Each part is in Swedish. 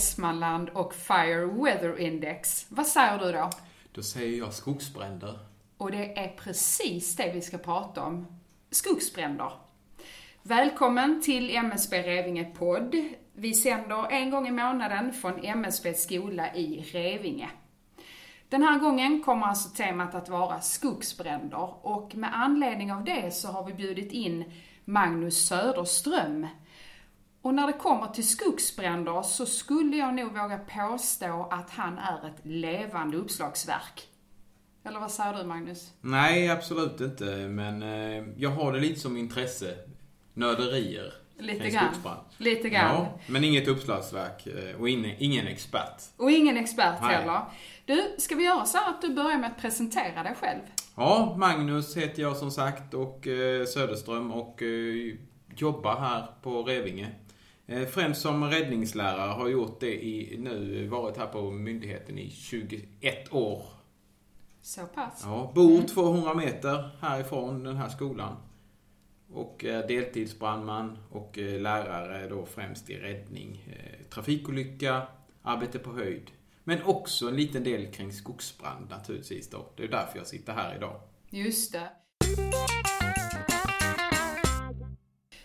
Västmanland och Fire Weather Index. Vad säger du då? Då säger jag skogsbränder. Och det är precis det vi ska prata om. Skogsbränder. Välkommen till MSB Revinge podd. Vi sänder en gång i månaden från MSB skola i Revinge. Den här gången kommer alltså temat att vara skogsbränder och med anledning av det så har vi bjudit in Magnus Söderström. Och när det kommer till skogsbränder så skulle jag nog våga påstå att han är ett levande uppslagsverk. Eller vad säger du Magnus? Nej, absolut inte. Men eh, jag har det lite som intresse. Nörderier. Lite grann. Lite grann. Ja, men inget uppslagsverk eh, och ingen, ingen expert. Och ingen expert Nej. heller. Du, ska vi göra så att du börjar med att presentera dig själv? Ja, Magnus heter jag som sagt och eh, Söderström och eh, jobbar här på Revinge. Eh, främst som räddningslärare, har gjort det i nu, varit här på myndigheten i 21 år. Så pass. Ja, bor 200 meter härifrån den här skolan. Och är deltidsbrandman och eh, lärare då främst i räddning, eh, trafikolycka, arbete på höjd. Men också en liten del kring skogsbrand naturligtvis då. Det är därför jag sitter här idag. Just det.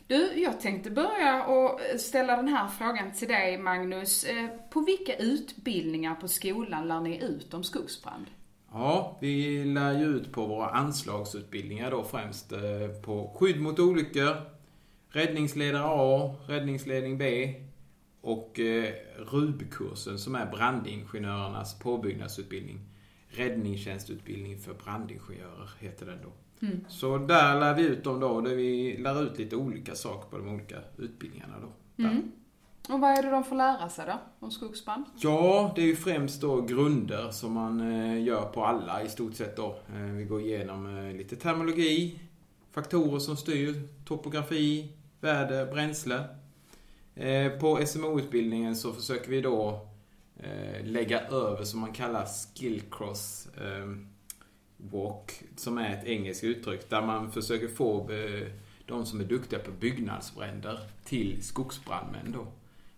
Du, jag tänkte börja och ställa den här frågan till dig Magnus. Eh, på vilka utbildningar på skolan lär ni ut om skogsbrand? Ja, vi lär ju ut på våra anslagsutbildningar då främst eh, på skydd mot olyckor, räddningsledare A, räddningsledning B och eh, RUB-kursen som är brandingenjörernas påbyggnadsutbildning. Räddningstjänstutbildning för brandingenjörer heter den då. Så där lär vi ut dem då, där vi lär ut lite olika saker på de olika utbildningarna då. Där. Och vad är det de får lära sig då om skogsbrand? Ja, det är ju främst då grunder som man eh, gör på alla i stort sett då. Eh, Vi går igenom eh, lite termologi, faktorer som styr, topografi, väder, bränsle. På SMO-utbildningen så försöker vi då lägga över som man kallar skill cross eh, walk, som är ett engelskt uttryck där man försöker få eh, de som är duktiga på byggnadsbränder till skogsbrandmän då.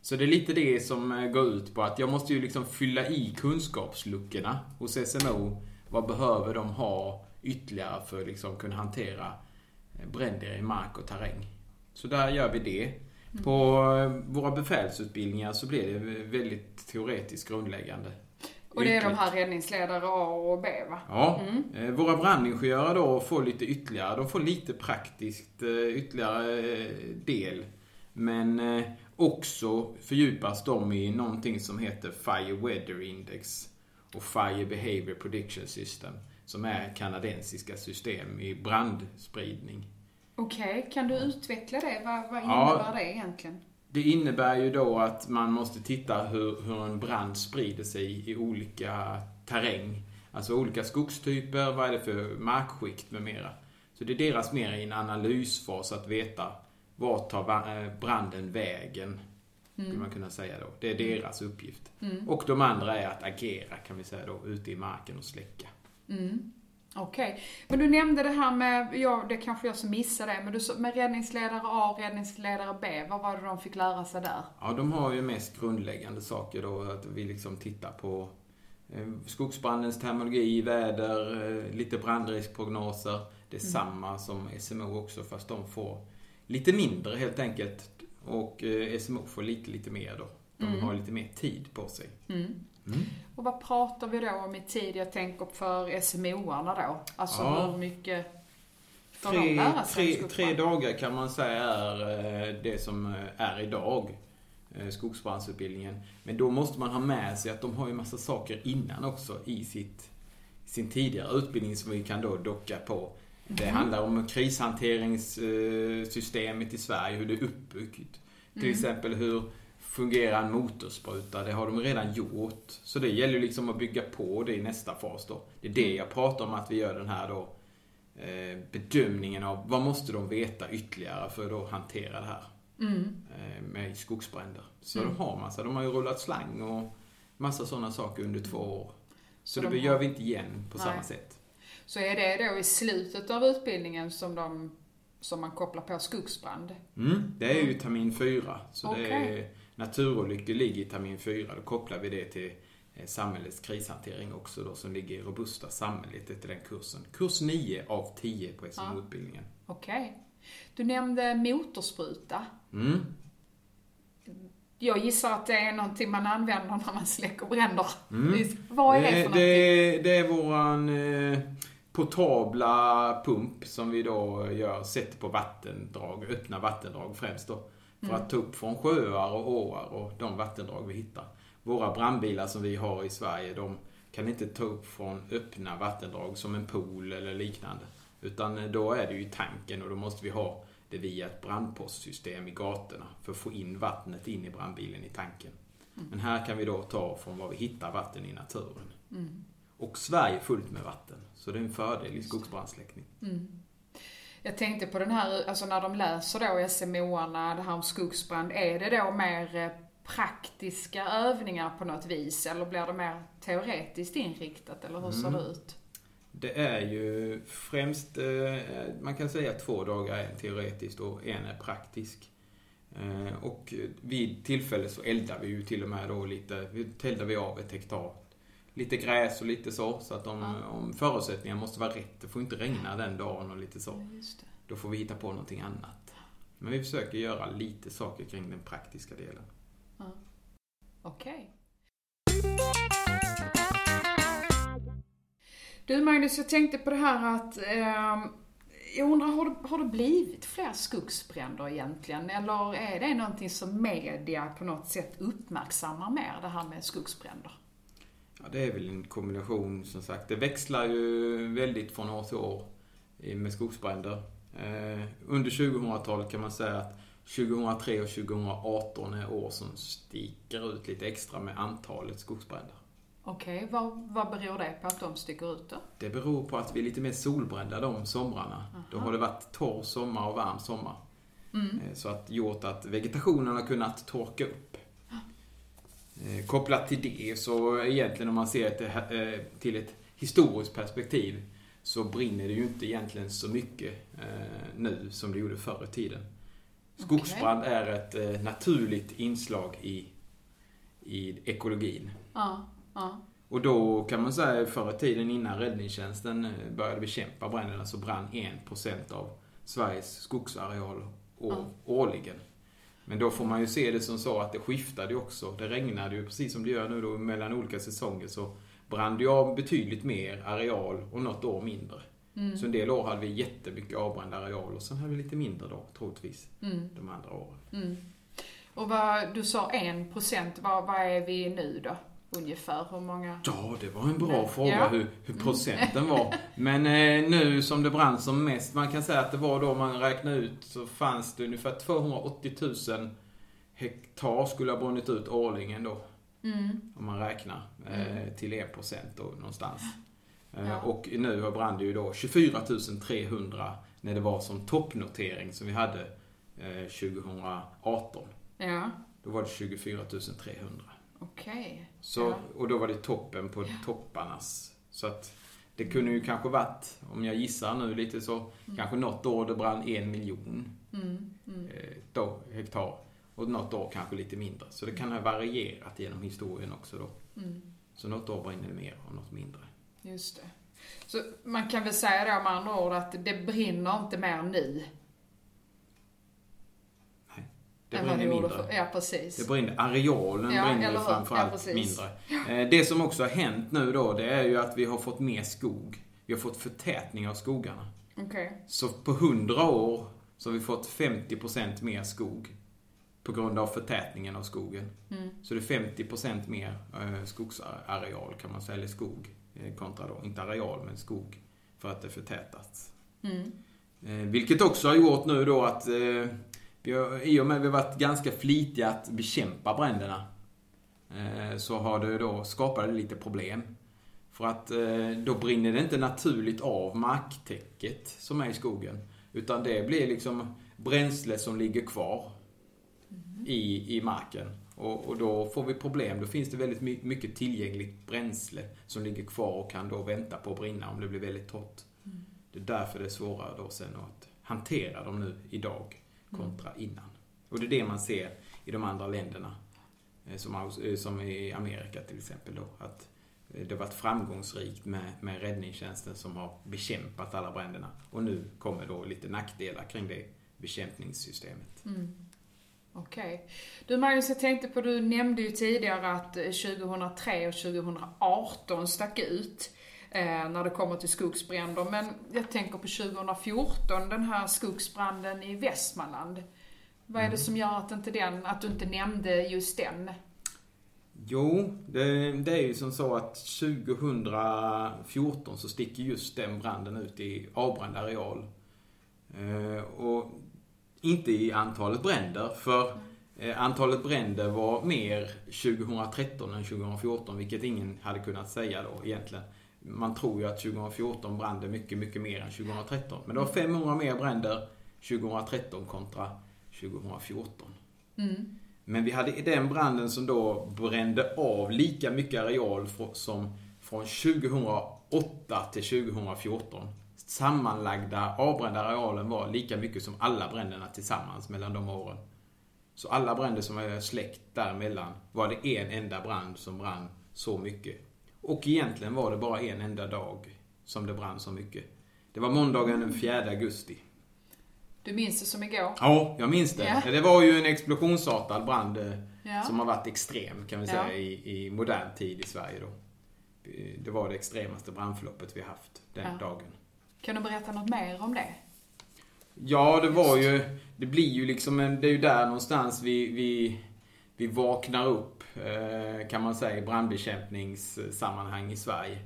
Så det är lite det som eh, går ut på att jag måste ju liksom fylla i kunskapsluckorna hos SMO. Vad behöver de ha ytterligare för att liksom kunna hantera eh, bränder i mark och terräng. Så där gör vi det. På eh, våra befälsutbildningar så blir det väldigt teoretiskt grundläggande. Och det är de här räddningsledare A och B va? Ja, eh, våra brandingenjörer då får lite ytterligare, de får lite praktiskt eh, ytterligare eh, del. Men också fördjupas de i någonting som heter Fire Weather Index och Fire Behavior Prediction System. Som är kanadensiska system i brandspridning. Okej, kan du utveckla det? Vad, vad Ja. innebär det egentligen? Det innebär ju då att man måste titta hur, hur en brand sprider sig i olika terräng. Alltså olika skogstyper, vad är det för markskikt med mera. Så det är deras mer i en analysfas att veta vart tar eh, branden vägen. Skulle man kunna säga då. Det är deras uppgift. Och de andra är att agera kan vi säga då, ute i marken och släcka. Okej. Men du nämnde det här med, ja det kanske jag som missade det, men du med räddningsledare A och räddningsledare B, vad var det de fick lära sig där? Ja, de har ju mest grundläggande saker då. Att vi liksom tittar på eh, skogsbrandens terminologi, väder, eh, lite brandriskprognoser. Det är samma som SMO också, fast de får lite mindre helt enkelt. Och eh, SMO får lite, lite mer då. De har lite mer tid på sig. Och vad pratar vi då om i tid? Jag tänker för SMO-arna då. Alltså Ja. hur mycket får de Tre, lära sig tre, tre dagar kan man säga är eh, det som eh, är idag. eh, Skogsbrandsutbildningen. Men då måste man ha med sig att de har ju massa saker innan också i sitt, sin tidigare utbildning som vi kan då docka på. Det handlar om krishanteringssystemet i Sverige, hur det är uppbyggt. Till exempel hur fungerar en motorspruta? Det har de redan gjort. Så det gäller liksom att bygga på det i nästa fas då. Det är det jag pratar om att vi gör den här då eh, bedömningen av vad måste de veta ytterligare för att då hantera det här eh, med skogsbränder. Så de har massa, de har ju rullat slang och massa sådana saker under två år. Så, Så det de gör har- vi inte igen på samma Nej. sätt. Så är det då i slutet av utbildningen som, de, som man kopplar på skogsbrand? Mm, det är ju termin fyra. Så det är. Naturolyckor ligger i termin 4. Då kopplar vi det till eh, samhällets krishantering också då som ligger i robusta samhället efter den kursen. Kurs 9 av 10 på SMO-utbildningen. Okej. Okay. Du nämnde motorspruta. Mm. Jag gissar att det är någonting man använder när man släcker bränder. Mm. Vad är det för någonting? Det, det är våran eh, portabla pump som vi då gör, sätter på vattendrag, öppna vattendrag främst då. För Mm. att ta upp från sjöar och åar och de vattendrag vi hittar. Våra brandbilar som vi har i Sverige, de kan inte ta upp från öppna vattendrag som en pool eller liknande. Utan då är det ju i tanken och då måste vi ha det via ett brandpostsystem i gatorna för att få in vattnet in i brandbilen i tanken. Men här kan vi då ta från var vi hittar vatten i naturen. Mm. Och Sverige är fullt med vatten. Så det är en fördel i skogsbrandsläckning. Mm. Jag tänkte på den här, alltså när de läser då SMO-arna, det här om skogsbrand, är det då mer eh, praktiska övningar på något vis? Eller blir det mer teoretiskt inriktat, eller hur ser Mm. det ut? Det är ju främst, eh, man kan säga två dagar är teoretiskt och en är praktisk. Eh, Och vid tillfälle så eldar vi ju till och med då lite, vi eldar vi av ett hektar. Lite gräs och lite så, så att om, Ja. om förutsättningarna måste vara rätt, det får inte regna den dagen och lite så. Ja. Då får vi hitta på någonting annat. Men vi försöker göra lite saker kring den praktiska delen. Okej. Du Magnus, jag tänkte på det här att ehm, jag undrar, har det, har det blivit fler skogsbränder egentligen? Eller är det någonting som media på något sätt uppmärksammar mer, det här med skogsbränder? Ja, det är väl en kombination som sagt. Det växlar ju väldigt från år till år med skogsbränder. Eh, under 2000-talet kan man säga att 2003 och 2018 är år som sticker ut lite extra med antalet skogsbränder. Okej, vad, vad beror det på att de sticker ut då? Det beror på att vi är lite mer solbrända de somrarna. Då har det varit torr sommar och varm sommar. Eh, Så att gjort att vegetationen har kunnat torka upp. Eh, Kopplat till det så egentligen om man ser det, eh, till ett historiskt perspektiv så brinner det ju inte egentligen så mycket eh, nu som det gjorde förr i tiden. Skogsbrand är ett naturligt inslag i, i ekologin. Ja, ja. Och då kan man säga förr i tiden innan räddningstjänsten började bekämpa bränderna så brann 1% av Sveriges skogsareal år, Ja. årligen. Men då får man ju se det som så att det skiftade också. Det regnade ju precis som det gör nu då mellan olika säsonger så brann det av betydligt mer areal och något år mindre. Mm. Så en del år hade vi jättemycket avbränd areal och sen hade vi lite mindre då troligtvis Mm. de andra åren. Mm. Och vad, du sa en procent, vad, vad är vi nu då? Ungefär, hur många? Ja, det var en bra Ja. fråga Ja. hur, hur procenten var. Men eh, nu som det brann som mest, man kan säga att det var då man räknade ut så fanns det ungefär 280 000 hektar skulle ha brunnit ut årligen då. Mm. Om man räknar eh, till 1% då någonstans. Eh, Ja. Och nu brann det ju då 24 300 när det var som toppnotering som vi hade eh, 2018. Ja, Då var det 24 300. Okej. Så, Ja. Och då var det toppen på topparnas. Så att det kunde ju kanske varit, om jag gissar nu lite så, kanske något år det brann en miljon Mm. Mm. eh, då, hektar. Och något år kanske lite mindre. Så det kan ha varierat genom historien också då. Mm. Så något år brinner det mer och något mindre. Just det. Så man kan väl säga då med andra ord att det brinner inte mer nu Det brinner mindre. för, Ja, precis. Det brinner, arealen Ja, eller ju framförallt Ja, mindre. Eh, Det som också har hänt nu då, det är ju att vi har fått mer skog. Vi har fått förtätning av skogarna. Okej. Så på 100 år så har vi fått 50% mer skog. På grund av förtätningen av skogen. Mm. Så det är 50% mer eh, skogsareal kan man säga, eller skog. eh, Kontra då, inte areal men skog. För att det förtätats. Mm. Vilket också har gjort nu då att i och med att vi har varit ganska flitiga att bekämpa bränderna. Eh, så har det då skapat lite problem. För att eh, då brinner det inte naturligt av marktäcket som är i skogen. Utan det blir liksom bränsle som ligger kvar i, i marken. Och, och då får vi problem. Då finns det väldigt my- mycket tillgängligt bränsle som ligger kvar och kan då vänta på att brinna om det blir väldigt torrt. Det är därför det är svårare då sen att hantera dem nu idag kontra innan. Och det är det man ser i de andra länderna. Eh, som, eh, som i Amerika till exempel då. Att eh, det har varit framgångsrikt med, med räddningstjänsten som har bekämpat alla bränderna. Och nu kommer då lite nackdelar kring det bekämpningssystemet. Mm. Okej. Okay. Du Magnus, jag tänkte på, du nämnde ju tidigare att 2003 och 2018 stack ut när det kommer till skogsbränder. Men jag tänker på 2014, den här skogsbranden i Västmanland. Vad är det mm. som gör att, inte den, att du inte nämnde just den? Jo, det, det, är ju som så att 2014 så sticker just den branden ut i avbränd areal. Eh, och inte i antalet bränder, för eh, antalet bränder var mer 2013 än 2014, vilket ingen hade kunnat säga då egentligen. Man tror ju att 2014 brann det mycket, mycket mer än 2013. Men det var 500 mer bränder 2013 kontra 2014. Mm. Men vi hade den branden som då brände av lika mycket areal som från 2008 till 2014. Sammanlagda avbrända arealen var lika mycket som alla bränderna tillsammans mellan de åren. Så alla bränder som var släckt däremellan var det en enda brand som brann så mycket. Och egentligen var det bara en enda dag som det brann så mycket. Det var måndagen den 4 augusti. Du minns det som igår? Ja, jag minns det. Yeah. Det var ju en explosionsartad brand yeah. som har varit extrem kan vi säga yeah. i, i modern tid i Sverige då. Det var det extremaste brandförloppet vi haft den dagen. Kan du berätta något mer om det? Ja, det var ju, det blir ju liksom en, det är ju där någonstans vi, vi, vi vaknar upp, kan man säga, i brandbekämpningssammanhang i Sverige.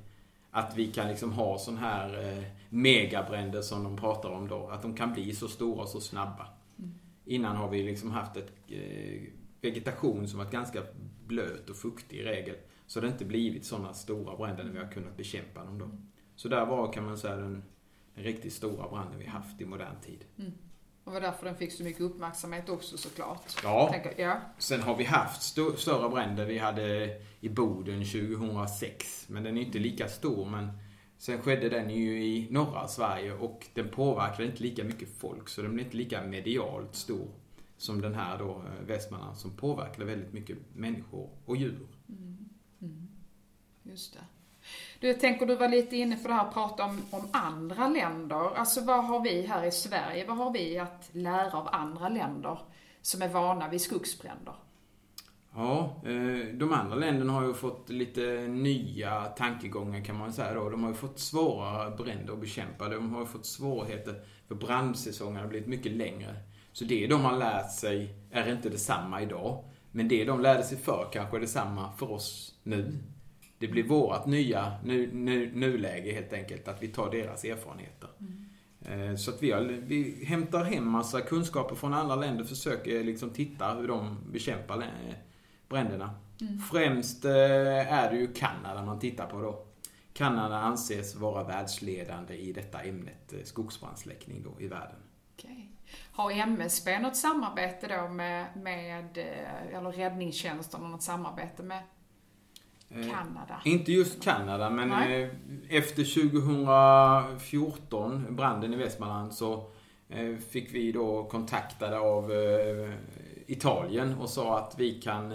Att vi kan liksom ha sån här eh, megabränder som de pratar om då. Att de kan bli så stora och så snabba. Mm. Innan har vi liksom haft ett eh, vegetation som varit ganska blöt och fuktig i regel. Så det har inte blivit sådana stora bränder när vi har kunnat bekämpa dem då. Så där var, kan man säga, den, den riktigt stora branden vi haft i modern tid. Mm. Och var därför den fick så mycket uppmärksamhet också såklart. Ja. Tänker, ja. Sen har vi haft st större bränder. Vi hade i Boden 2006. Men den är inte lika stor. Men sen skedde den ju i norra Sverige och den påverkade inte lika mycket folk. Så den blev inte lika medialt stor som den här då, eh, Västmanland, som påverkade väldigt mycket människor och djur. Mm. Mm. Just det. Du, jag tänker du var lite inne på det här att prata om, om andra länder. Alltså vad har vi här i Sverige, vad har vi att lära av andra länder som är vana vid skogsbränder? Ja, eh, de andra länderna har ju fått lite nya tankegångar kan man säga då. De har ju fått svårare bränder att bekämpa. De har ju fått svårigheter för brandsäsongen har blivit mycket längre. Så det de har lärt sig är inte detsamma idag. Men det de lärde sig för kanske är detsamma för oss nu. Det blir vårt nya nu, nu, nuläge helt enkelt, att vi tar deras erfarenheter. Mm. Så att vi, har, vi hämtar hem massa kunskaper från andra länder, försöker liksom titta hur de bekämpar bränderna. Mm. Främst eh, är det ju Kanada man tittar på då. Kanada anses vara världsledande i detta ämnet, eh, skogsbrandsläckning då, i världen. Okay. Har MSB något samarbete då med, med eller räddningstjänsten, något samarbete med Eh, Kanada. Inte just Kanada, men Nej. Eh, efter 2014, branden i Västmanland, så eh, fick vi då kontaktade av Italien och sa att vi kan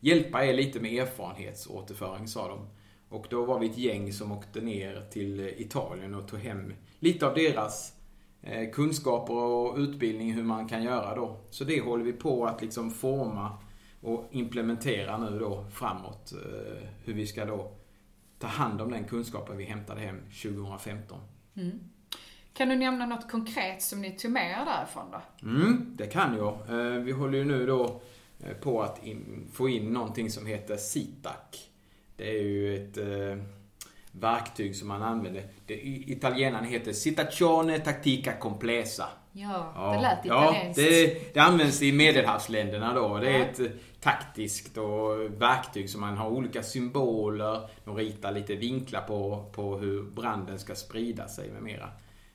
hjälpa er lite med erfarenhetsåterföring, sa de. Och då var vi ett gäng som åkte ner till Italien och tog hem lite av deras kunskaper och utbildning hur man kan göra då. Så det håller vi på att liksom forma och implementera nu då framåt eh, hur vi ska då ta hand om den kunskapen vi hämtade hem 2015. Mm. Kan du nämna något konkret som ni tog med er därifrån då? Mm, det kan jag. Eh, vi håller ju nu då eh, på att in, få in någonting som heter SITAC. Det är ju ett eh, verktyg som man använder. Det, italienaren heter Citazione Tactica Complessa. Ja, ja, det lät italienskt. Ja, det, det används i medelhavsländerna då. Det är ett taktiskt och verktyg som man har olika symboler. De ritar lite vinklar på, på hur branden ska sprida sig med mera.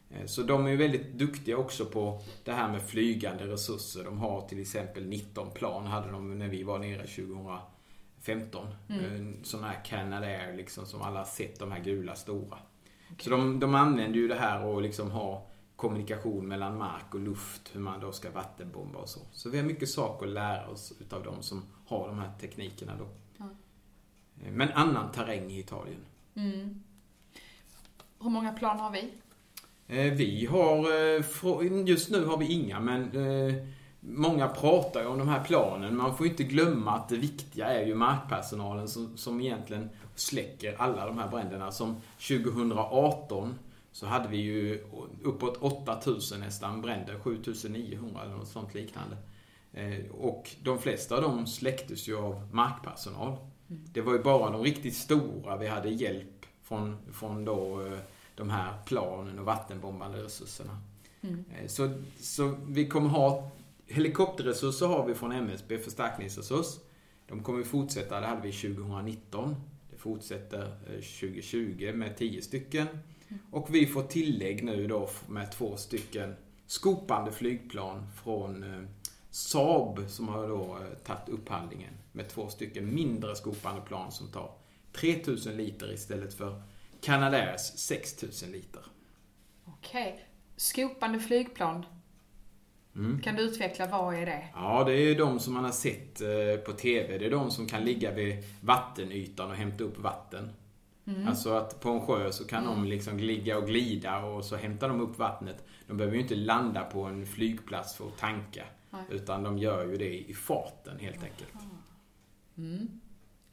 Eh, så de är väldigt duktiga också på det här med flygande resurser. De har till exempel 19 plan, hade de när vi var nere 2015. Mm. Eh, sådana här Canadair liksom, som alla sett, de här gula stora. Okay. Så de, de använder ju det här och liksom har kommunikation mellan mark och luft, hur man då ska vattenbomba och så. Så vi har mycket saker att lära oss utav de som har de här teknikerna då. Ja. Eh, Men annan terräng i Italien. Mm. Hur många plan har vi? Eh, Vi har, eh, just nu har vi inga, men många pratar ju om de här planen. Man får ju inte glömma att det viktiga är ju markpersonalen som, som egentligen släcker alla de här bränderna. Som 2018 så hade vi ju uppåt 8000 nästan bränder, 7900 eller något sånt liknande. Eh, Och de flesta av dem släcktes ju av markpersonal. Det var ju bara de riktigt stora vi hade hjälp från, från då eh, de här planen och vattenbombande resurserna. Mm. Eh, Så, så vi kommer ha helikopterresurser har vi från MSB, förstärkningsresurs. De kommer fortsätta, det hade vi 2019. Det fortsätter eh, 2020 med 10 stycken. Och vi får tillägg nu då med två stycken skopande flygplan från eh, Saab som har då eh, tagit upphandlingen med två stycken mindre skopande plan som tar 3000 liter istället för Canadairs 6000 liter. Okej. Skopande flygplan. Mm. Kan du utveckla, vad är det? Ja, det är de som man har sett eh, på TV. Det är de som kan ligga vid vattenytan och hämta upp vatten. Mm. Alltså att på en sjö så kan de liksom ligga och glida och så hämtar de upp vattnet. De behöver ju inte landa på en flygplats för att tanka. Nej. Utan de gör ju det i farten helt enkelt. Mm.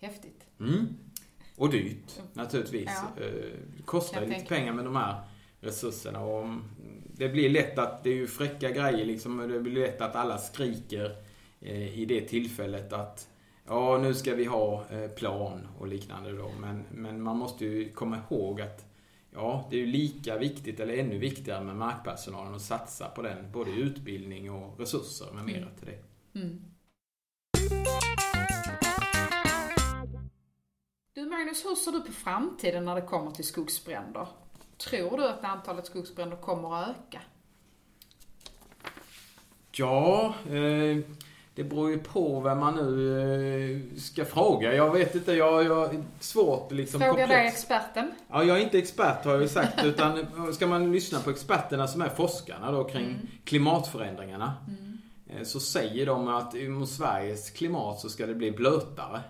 Häftigt. Mm. Och dyrt naturligtvis. Ja. Eh, Det kostar ju lite pengar med de här resurserna. Och mm, det blir lätt att det är ju fräcka grejer liksom. Det blir lätt att alla skriker eh, i det tillfället att ja, nu ska vi ha eh, plan och liknande då. Men, men man måste ju komma ihåg att ja, det är ju lika viktigt eller ännu viktigare med markpersonalen att satsa på den. Både utbildning och resurser med mera till det. Mm. Du Magnus, hur ser du på framtiden när det kommer till skogsbränder? Tror du att antalet skogsbränder kommer att öka? Ja, eh, det beror ju på vem man nu eh, ska fråga. Jag vet inte, jag, jag är svårt liksom Fråga dig experten. Ja, jag är inte expert har jag ju sagt, utan ska man lyssna på experterna som är forskarna då kring Mm. klimatförändringarna. eh, Så säger de att mot Sveriges klimat så ska det bli blötare.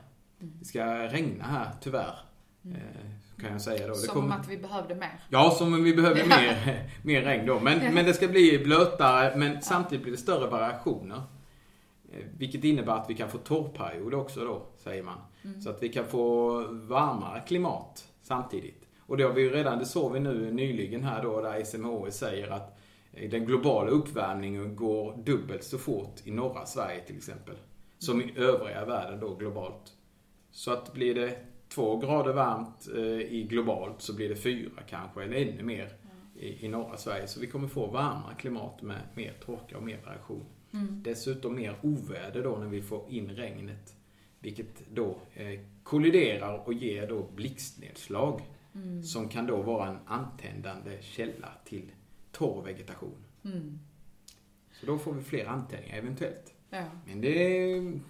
Mm. Det ska regna här, tyvärr. eh, Kan jag säga då. Som kommer- att vi behövde mer. Ja, som om vi behöver Ja. mer, mer regn då. Men, Ja. men det ska bli blötare, men samtidigt blir det större variationer. Eh, Vilket innebär att vi kan få torrperiod också då, säger man. Mm. Så att vi kan få varmare klimat samtidigt. Och det har vi ju redan, det såg vi nu nyligen här då, där SMHI säger att eh, den globala uppvärmningen går dubbelt så fort i norra Sverige till exempel. Som i övriga världen då globalt. Så att blir det två grader varmt eh, i globalt så blir det fyra kanske, eller ännu mer i, i norra Sverige. Så vi kommer få varmare klimat med mer torka och mer variation. Mm. Dessutom mer oväder då när vi får in regnet. Vilket då eh, kolliderar och ger då blixtnedslag. Mm. Som kan då vara en antändande källa till torr vegetation. Mm. Så då får vi fler antändningar eventuellt. Ja. Men det,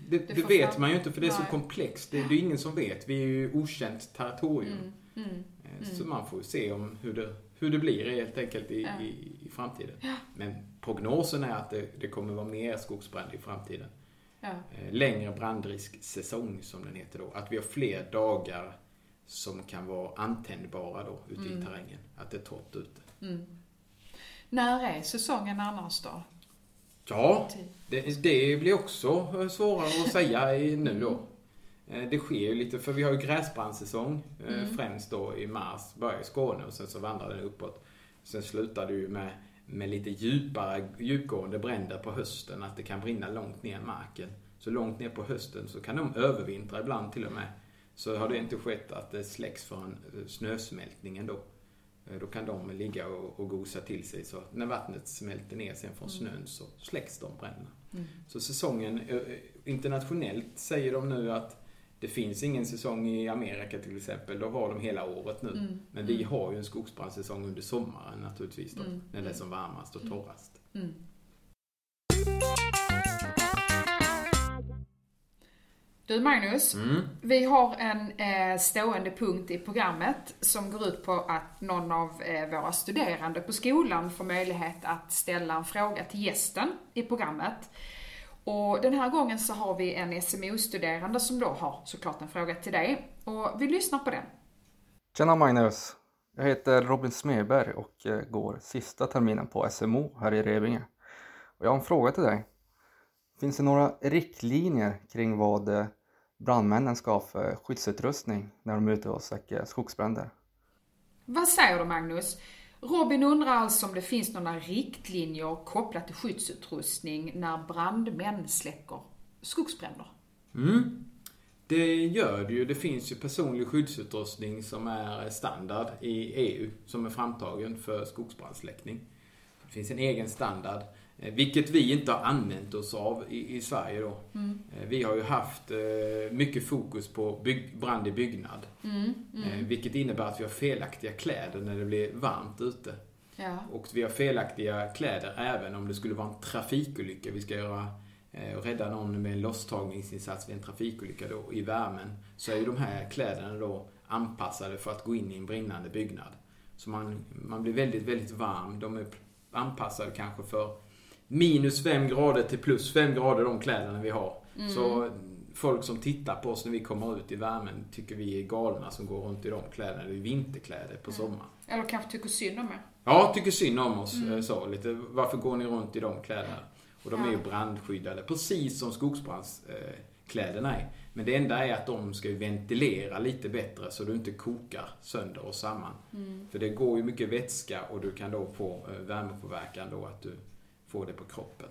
det, det, Det vet fram- man ju inte för det är så Nej. komplext. Det, det är ingen som vet. Vi är ju okänt territorium. Mm. Mm. Eh, Så man får ju se om hur det, hur det blir helt enkelt i, Ja. i, i framtiden. Men prognosen är att det, det kommer vara mer skogsbränder i framtiden. Ja. Eh, Längre brandrisksäsong som den heter då. Att vi har fler dagar som kan vara antändbara då ute Mm. i terrängen. Att det är torrt ute. Mm. När är säsongen annars då? Ja, det, det blir också eh, svårare att säga nu då. Eh, Det sker ju lite, för vi har ju gräsbrandsäsong eh, Mm. främst då i mars, börjar i Skåne och sen så vandrar den uppåt. Sen slutar det ju med, med lite djupare, djupgående bränder på hösten, att det kan brinna långt ner i marken. Så långt ner på hösten så kan de övervintra ibland till och med. Så har det inte skett att det släcks från eh, snösmältningen då. Då kan de ligga och, och gosa till sig. Så när vattnet smälter ner sen från snön så släcks de bränderna. Mm. Så säsongen, internationellt säger de nu att det finns ingen säsong i Amerika till exempel. Då har de hela året nu. Mm. Men vi Mm. har ju en skogsbrandssäsong under sommaren naturligtvis då. Mm. När det är Mm. som varmast och Mm. torrast. Mm. Du, Du Magnus, vi har en eh, stående punkt i programmet som går ut på att någon av eh, våra studerande på skolan får möjlighet att ställa en fråga till gästen i programmet. Och den här gången så har vi en SMO-studerande som då har såklart en fråga till dig. Och vi lyssnar på den. Tjena Magnus! Jag heter Robin Smedberg och eh, går sista terminen på SMO här i Revinge. Och jag har en fråga till dig. Finns det några riktlinjer kring vad eh, brandmännen ska ha för skyddsutrustning när de är ute och släcker skogsbränder? Vad säger du Magnus? Robin undrar alltså om det finns några riktlinjer kopplat till skyddsutrustning när brandmän släcker skogsbränder. Mm. Det gör det ju. Det finns ju personlig skyddsutrustning som är standard i EU som är framtagen för skogsbrandsläckning. Det finns en egen standard eh, Vilket vi inte har använt oss av i, i Sverige då. Eh, Vi har ju haft eh, mycket fokus på bygg, brand i byggnad. Eh, Vilket innebär att vi har felaktiga kläder när det blir varmt ute. Ja. Och vi har felaktiga kläder även om det skulle vara en trafikolycka. Vi ska göra och rädda någon med en losstagningsinsats vid en trafikolycka då, i värmen. Så är ju de här kläderna då anpassade för att gå in i en brinnande byggnad. Så man, man blir väldigt, väldigt varm. De är anpassade kanske för minus 5 grader till plus 5 grader de kläderna vi har. Så folk som tittar på oss när vi kommer ut i värmen tycker vi är galna som går runt i de kläderna. Det är vinterkläder på sommaren. Eller kanske tycker synd om er. Ja, tycker synd om oss. eh, Så, lite, varför går ni runt i de kläderna? Och de är ju brandskyddade, precis som skogsbrandskläderna är. Men det enda är att de ska ventilera lite bättre så du inte kokar sönder och samman. För det går ju mycket vätska och du kan då få eh, värmepåverkan då att du får det på kroppen.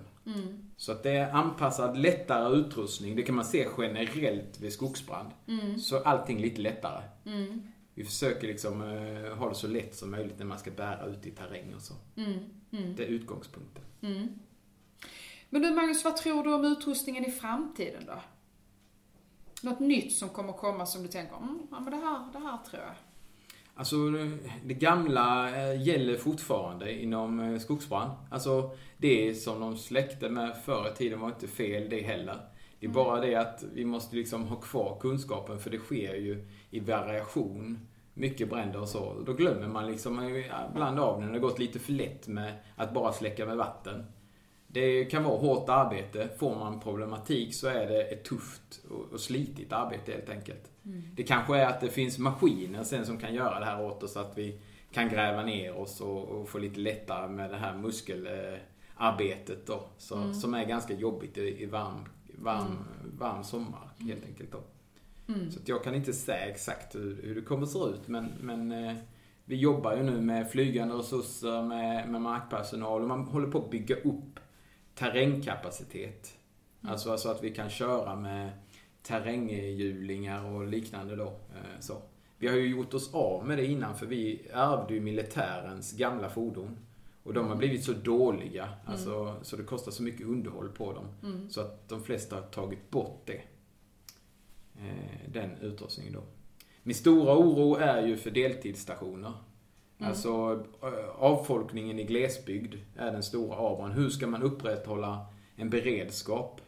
Så att det är anpassad lättare utrustning. Det kan man se generellt vid skogsbrand. Så allting lite lättare. Vi försöker liksom eh, ha det så lätt som möjligt när man ska bära ut i terräng och så. Det är utgångspunkten. Men du Magnus, vad tror du om utrustningen i framtiden då? Något nytt som kommer komma som du tänker, mm, ja men det här, det här tror jag. Alltså det gamla eh, gäller fortfarande inom eh, skogsbrand. Alltså det som de släckte med förr i tiden var inte fel det heller. Det är bara det att vi måste liksom ha kvar kunskapen för det sker ju i variation. Mycket bränder och så. Då glömmer man liksom eh, ibland av när det gått lite för lätt med att bara släcka med vatten. Det kan vara hårt arbete. Får man problematik så är det ett tufft och- slitigt arbete helt enkelt. Det kanske är att det finns maskiner sen som kan göra det här åt oss så att vi kan gräva ner oss och, och få lite lättare med det här muskelarbetet då. Så, Som är ganska jobbigt i, i varm, varm, varm sommar helt enkelt då. Så att jag kan inte säga exakt hur, hur det kommer att se ut men, men eh, vi jobbar ju nu med flygande resurser, med, med markpersonal och man håller på att bygga upp terrängkapacitet. Alltså, alltså att vi kan köra med terränghjulingar och liknande då. eh, Så. Vi har ju gjort oss av med det innan för vi ärvde ju militärens gamla fordon. Och de har blivit så dåliga, alltså, så det kostar så mycket underhåll på dem. Så att de flesta har tagit bort det. Eh, Den utrustningen då. Min stora oro är ju för deltidsstationer. Alltså eh, avfolkningen i glesbygd är den stora avran. Hur ska man upprätthålla en beredskap?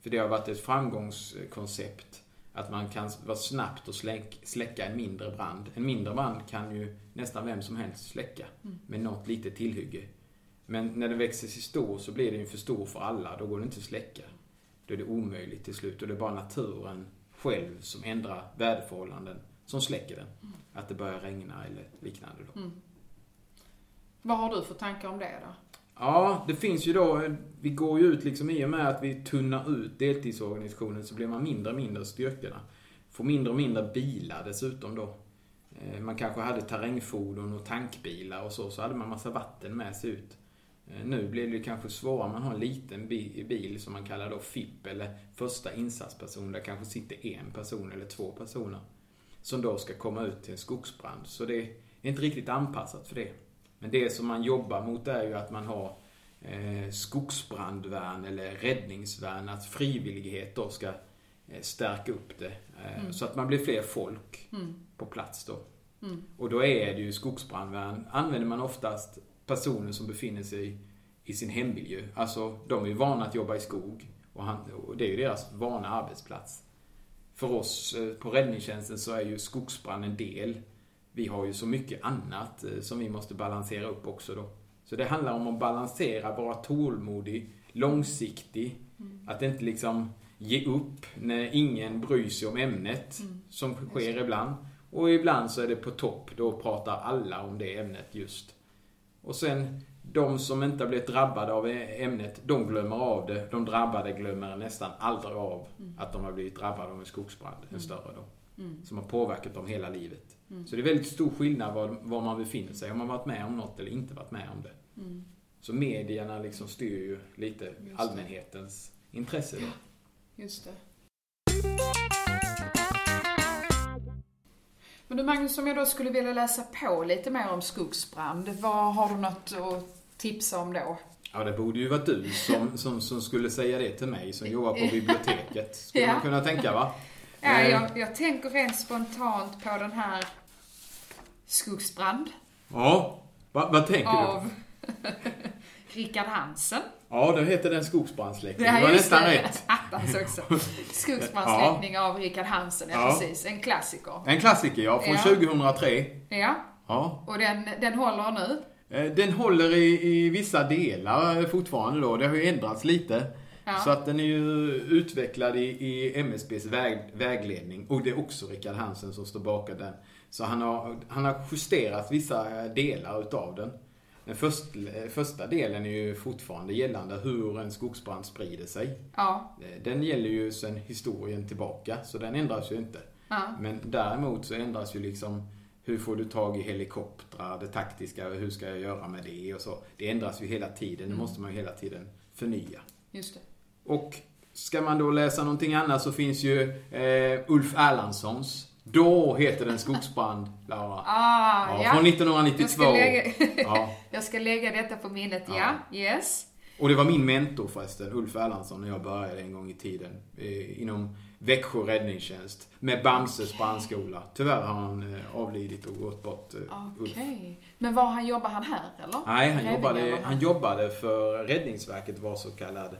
För det har varit ett framgångskoncept. Att man kan vara snabbt och släck, släcka en mindre brand. En mindre brand kan ju nästan vem som helst släcka med något litet tillhygge. Men när den växer sig stor så blir den ju för stor för alla. Då går det inte att släcka. Då är det omöjligt till slut och det är bara naturen själv som ändrar väderförhållanden som släcker den. Att det börjar regna eller liknande då. Vad har du för tankar om det då? Ja, det finns ju då, vi går ju ut liksom i och med att vi tunnar ut deltidsorganisationen så blir man mindre och mindre styrkorna. Får mindre och mindre bilar dessutom då. Eh, Man kanske hade terrängfordon och tankbilar och så, så hade man massa vatten med sig ut. Eh, Nu blir det kanske svårare, man har en liten bi- bil som man kallar då FIP eller första insatsperson där kanske sitter en person eller två personer. Som då ska komma ut till en skogsbrand. Så det är inte riktigt anpassat för det. Men det som man jobbar mot är ju att man har eh, skogsbrandvärn eller räddningsvärn, att frivillighet då ska eh, stärka upp det. Eh, Så att man blir fler folk på plats då. Och då är det ju skogsbrandvärn, använder man oftast personer som befinner sig i sin hemmiljö. Alltså, de är ju vana att jobba i skog och, han, och det är ju deras vana arbetsplats. För oss eh, på räddningstjänsten så är ju skogsbrand en del. Vi har ju så mycket annat eh, som vi måste balansera upp också då. Så det handlar om att balansera, vara tålmodig, långsiktig. Att inte liksom ge upp när ingen bryr sig om ämnet, som sker ibland. Och ibland så är det på topp, då pratar alla om det ämnet just. Och sen de som inte har blivit drabbade av ämnet, de glömmer av det. De drabbade glömmer nästan aldrig av att de har blivit drabbade av en skogsbrand, en större då. Som har påverkat dem hela livet. Så det är väldigt stor skillnad var, var man befinner sig, om man varit med om något eller inte varit med om det. Så medierna liksom styr ju lite allmänhetens intresse då. Just det. Men du Magnus, om jag då skulle vilja läsa på lite mer om skogsbrand, vad har du något att tipsa om då? Ja, det borde ju varit du som, som, som skulle säga det till mig som jobbar på biblioteket. Skulle Ja. man kunna tänka va? Ja, Eh, jag, jag tänker rent spontant på den här Skogsbrand Ja, vad, vad tänker du? av Rickard Hansen. Ja, då heter den skogsbrandsläckning. Ja, det var nästan det. rätt. Attans också. Skogsbrandsläckning av Rickard Hansen, ja, Ja. precis. En klassiker. En klassiker, ja. Från Ja. 2003. Ja, Ja. och den, den håller nu. Eh, Den håller i, i vissa delar fortfarande då. Det har ju ändrats lite. Ja. Så att den är ju utvecklad i, i MSBs väg, vägledning. Och det är också Rickard Hansen som står bakom den. Så han har, han har justerat vissa delar utav den. Den först, första delen är ju fortfarande gällande hur en skogsbrand sprider sig. Ja, Den gäller ju sedan historien tillbaka, så den ändras ju inte. ja, Men däremot så ändras ju liksom hur får du tag i helikoptrar, det taktiska, hur ska jag göra med det och så. Det ändras ju hela tiden, det måste man ju hela tiden förnya. just det. Och ska man då läsa någonting annat så finns ju eh, Ulf Erlandssons Då heter den Skogsbrand, Laura. Ah, Ja, ja. Från Jag 1992. ska, lägga, Ja. jag ska lägga detta på minnet, ja. Ja. Yes. Och det var min mentor förresten, Ulf Erlandsson, när jag började en gång i tiden. Eh, inom Växjö räddningstjänst. Med Bamses brandskola. Tyvärr har han eh, avlidit och gått bort, eh, Okej. Ulf. Men var han jobbar han här, eller? Nej, han jobbade, han jobbade för Räddningsverket, var så kallad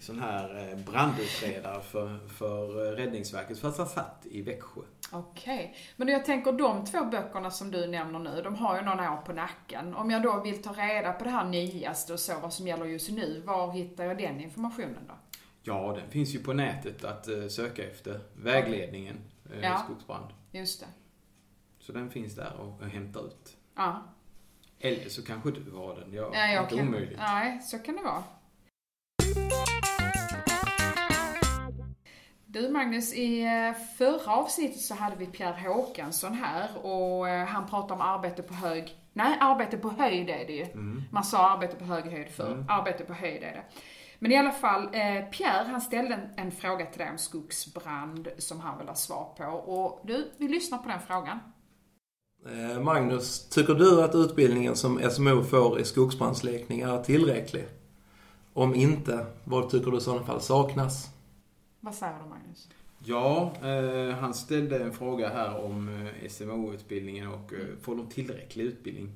sån här eh, brandutredare för, för Räddningsverket. Fast han satt i Växjö. Okej. Men jag tänker de två böckerna som du nämner nu, de har ju några år på nacken. Om jag då vill ta reda på det här nyaste och så, vad som gäller just nu, var hittar jag den informationen då? Ja, den finns ju på nätet att eh, söka efter. Vägledningen, eh, Ja. skogsbrand. Just det. Så den finns där och, och hämta ut. Ja. Eller så kanske du har den. Ja, Nej, jag inte kan, omöjligt. nej, så kan det vara. Du Magnus, i eh, förra avsnittet så hade vi Pierre Håkansson här och han pratade om arbete på hög... Nej, arbete på höjd är det ju. Man sa arbete på hög höjd förr. Arbete på höjd är det. Men i alla fall, eh, Pierre han ställde en, en fråga till dig om skogsbrand som han vill ha svar på. Och du, vi lyssnar på den frågan. Eh, Magnus, tycker du att utbildningen som SMO får i skogsbrandsläckning är tillräcklig? Om inte, vad tycker du i sådana fall saknas? Vad säger du Magnus? Ja, eh, han ställde en fråga här om eh, SMO-utbildningen och Mm. eh, får de tillräcklig utbildning?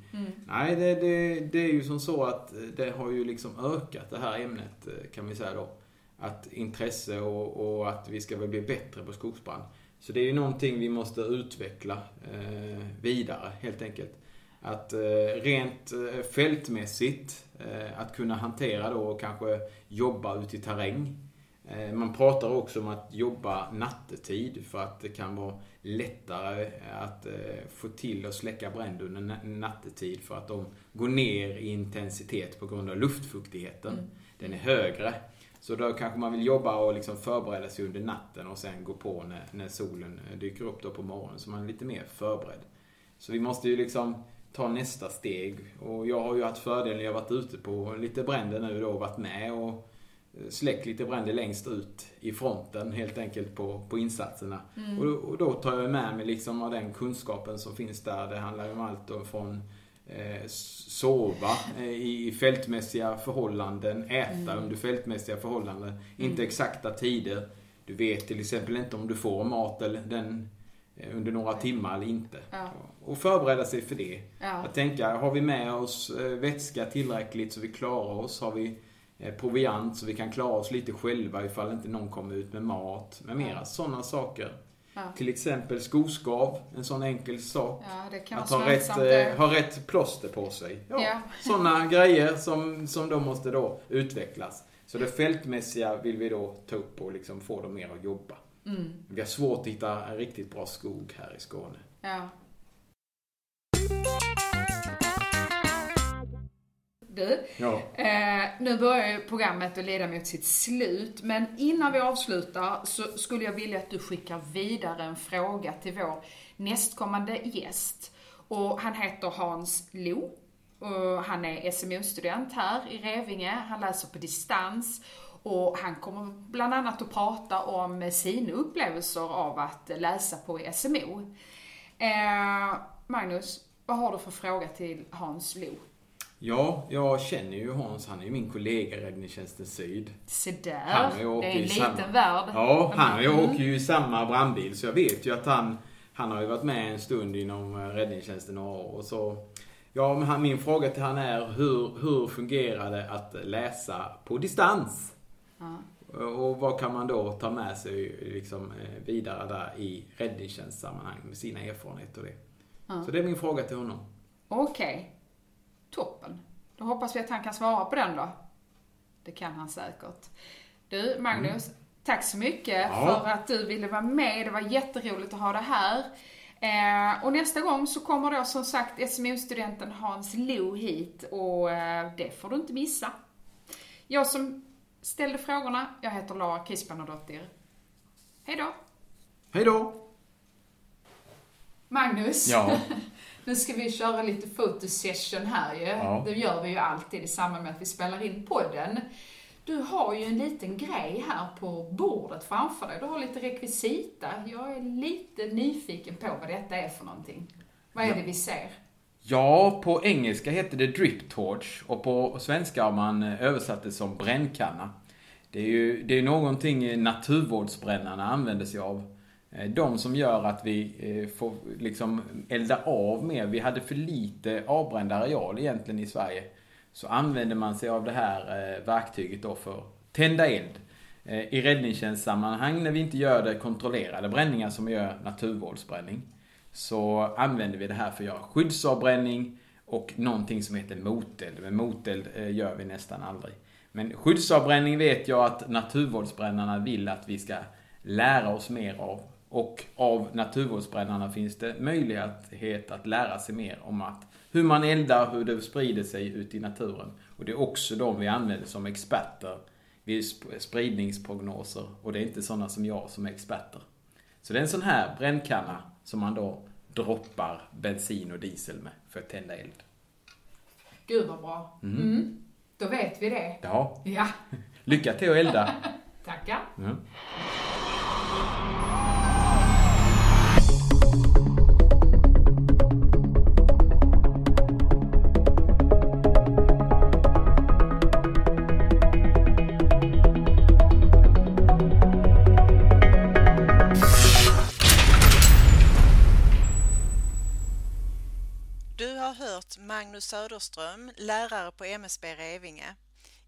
Nej, det, det, det är ju som så att eh, det har ju liksom ökat det här ämnet kan vi säga då. Att intresse och, och att vi ska väl bli bättre på skogsbrand. Så det är ju någonting vi måste utveckla eh, vidare helt enkelt. Att eh, rent fältmässigt, att kunna hantera då och kanske jobba ute i terräng. Eh, Man pratar också om att jobba nattetid för att det kan vara lättare att eh, få till och släcka bränd under na- nattetid för att de går ner i intensitet på grund av luftfuktigheten. Den är högre. Så då kanske man vill jobba och liksom förbereda sig under natten och sen gå på när, när solen eh, dyker upp då på morgonen så man är lite mer förberedd. Så vi måste ju liksom ta nästa steg. Och jag har ju haft fördelen, jag har varit ute på lite bränder nu då och varit med och eh, släckt lite bränder längst ut i fronten helt enkelt på, på insatserna. Och, då- och då tar jag med mig liksom av den kunskapen som finns där. Det handlar om allt då från eh, sova eh, i fältmässiga förhållanden, äta under fältmässiga förhållanden, inte exakta tider. Du vet till exempel inte om du får mat eller den eh, under några timmar eller inte. Ja. Och förbereda sig för det. Ja. Att tänka, har vi med oss vätska tillräckligt så vi klarar oss? Har vi proviant så vi kan klara oss lite själva ifall inte någon kommer ut med mat med mera. Sådana saker. Ja. Till exempel skoskav, en sån enkel sak. Ja, Att ha rätt, eh, ha rätt plåster på sig. Ja, Ja. Sådana grejer som, som då måste då utvecklas. Så det fältmässiga vill vi då ta upp och liksom få dem mer att jobba. Mm. Vi har svårt att hitta en riktigt bra skog här i Skåne. Du, Ja. eh, nu börjar ju programmet att leda mot sitt slut, men innan vi avslutar så skulle jag vilja att du skickar vidare en fråga till vår nästkommande gäst. Och han heter Hans Lo. Och han är SMU-student här i Revinge. Han läser på distans och han kommer bland annat att prata om sina upplevelser av att läsa på SMO. Eh, Magnus, vad har du för fråga till Hans Lo? Ja, jag känner ju Hans. Han är ju min kollega i Räddningstjänsten Syd. Se där, Han och jag det är en i liten samma- värld. Ja, han och jag Mm. åker ju i samma brandbil så jag vet ju att han, han har ju varit med en stund inom eh, räddningstjänsten några år. Och så, ja, men min fråga till han är hur, hur fungerar det att läsa på distans? Ja. Och vad kan man då ta med sig liksom, eh, vidare där i räddningstjänstsammanhang med sina erfarenheter och det. Ja. Så det är min fråga till honom. Okej. Toppen. Då hoppas vi att han kan svara på den då. Det kan han säkert. Du, Magnus, tack så mycket Mm. Ja. för att du ville vara med. Det var jätteroligt att ha det här. Eh, och nästa gång så kommer då som sagt SMO-studenten Hans Lo hit och eh, det får du inte missa. Jag som ställde frågorna, jag heter Lara Kispanodottir. Hej då! Hej då! Magnus, Ja. nu ska vi köra lite fotosession här ju. Ja. Det gör vi ju alltid i samband med att vi spelar in podden. Du har ju en liten grej här på bordet framför dig. Du har lite rekvisita. Jag är lite nyfiken på vad detta är för någonting. Vad är Ja. det vi ser? Ja, på engelska heter det drip torch och på svenska har man eh, översatt det som brännkanna. Det är ju det är någonting naturvårdsbrännarna använder sig av. Eh, de som gör att vi eh, får liksom elda av mer. Vi hade för lite avbränd areal egentligen i Sverige. Så använder man sig av det här eh, verktyget då för att tända eld. I räddningstjänstsammanhang när vi inte gör det kontrollerade bränningar som vi gör naturvårdsbränning så använder vi det här för att göra skyddsavbränning och någonting som heter moteld. Men moteld gör vi nästan aldrig. Men skyddsavbränning vet jag att naturvårdsbrännarna vill att vi ska lära oss mer av. Och av naturvårdsbrännarna finns det möjlighet att lära sig mer om att hur man eldar, hur det sprider sig ut i naturen. Och det är också de vi använder som experter vid sp- spridningsprognoser. Och det är inte sådana som jag som är experter. Så det är en sån här brännkanna som man då droppar bensin och diesel med för att tända eld. Gud vad bra. Mm. Då vet vi det. Ja, Ja, lycka till att elda. tackar. Ja. Magnus Söderström, lärare på MSB Revinge.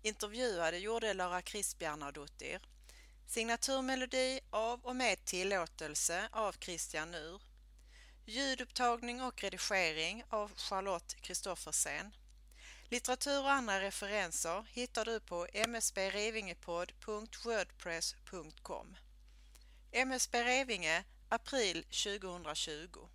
Intervjuade gjorde Lara Christbjarnadottir. Signaturmelodi av och med tillåtelse av Christian Nur. Ljudupptagning och redigering av Charlotte Kristoffersen. Litteratur och andra referenser hittar du på msbrevingepodd.wordpress.com. MSB Revinge, april 2020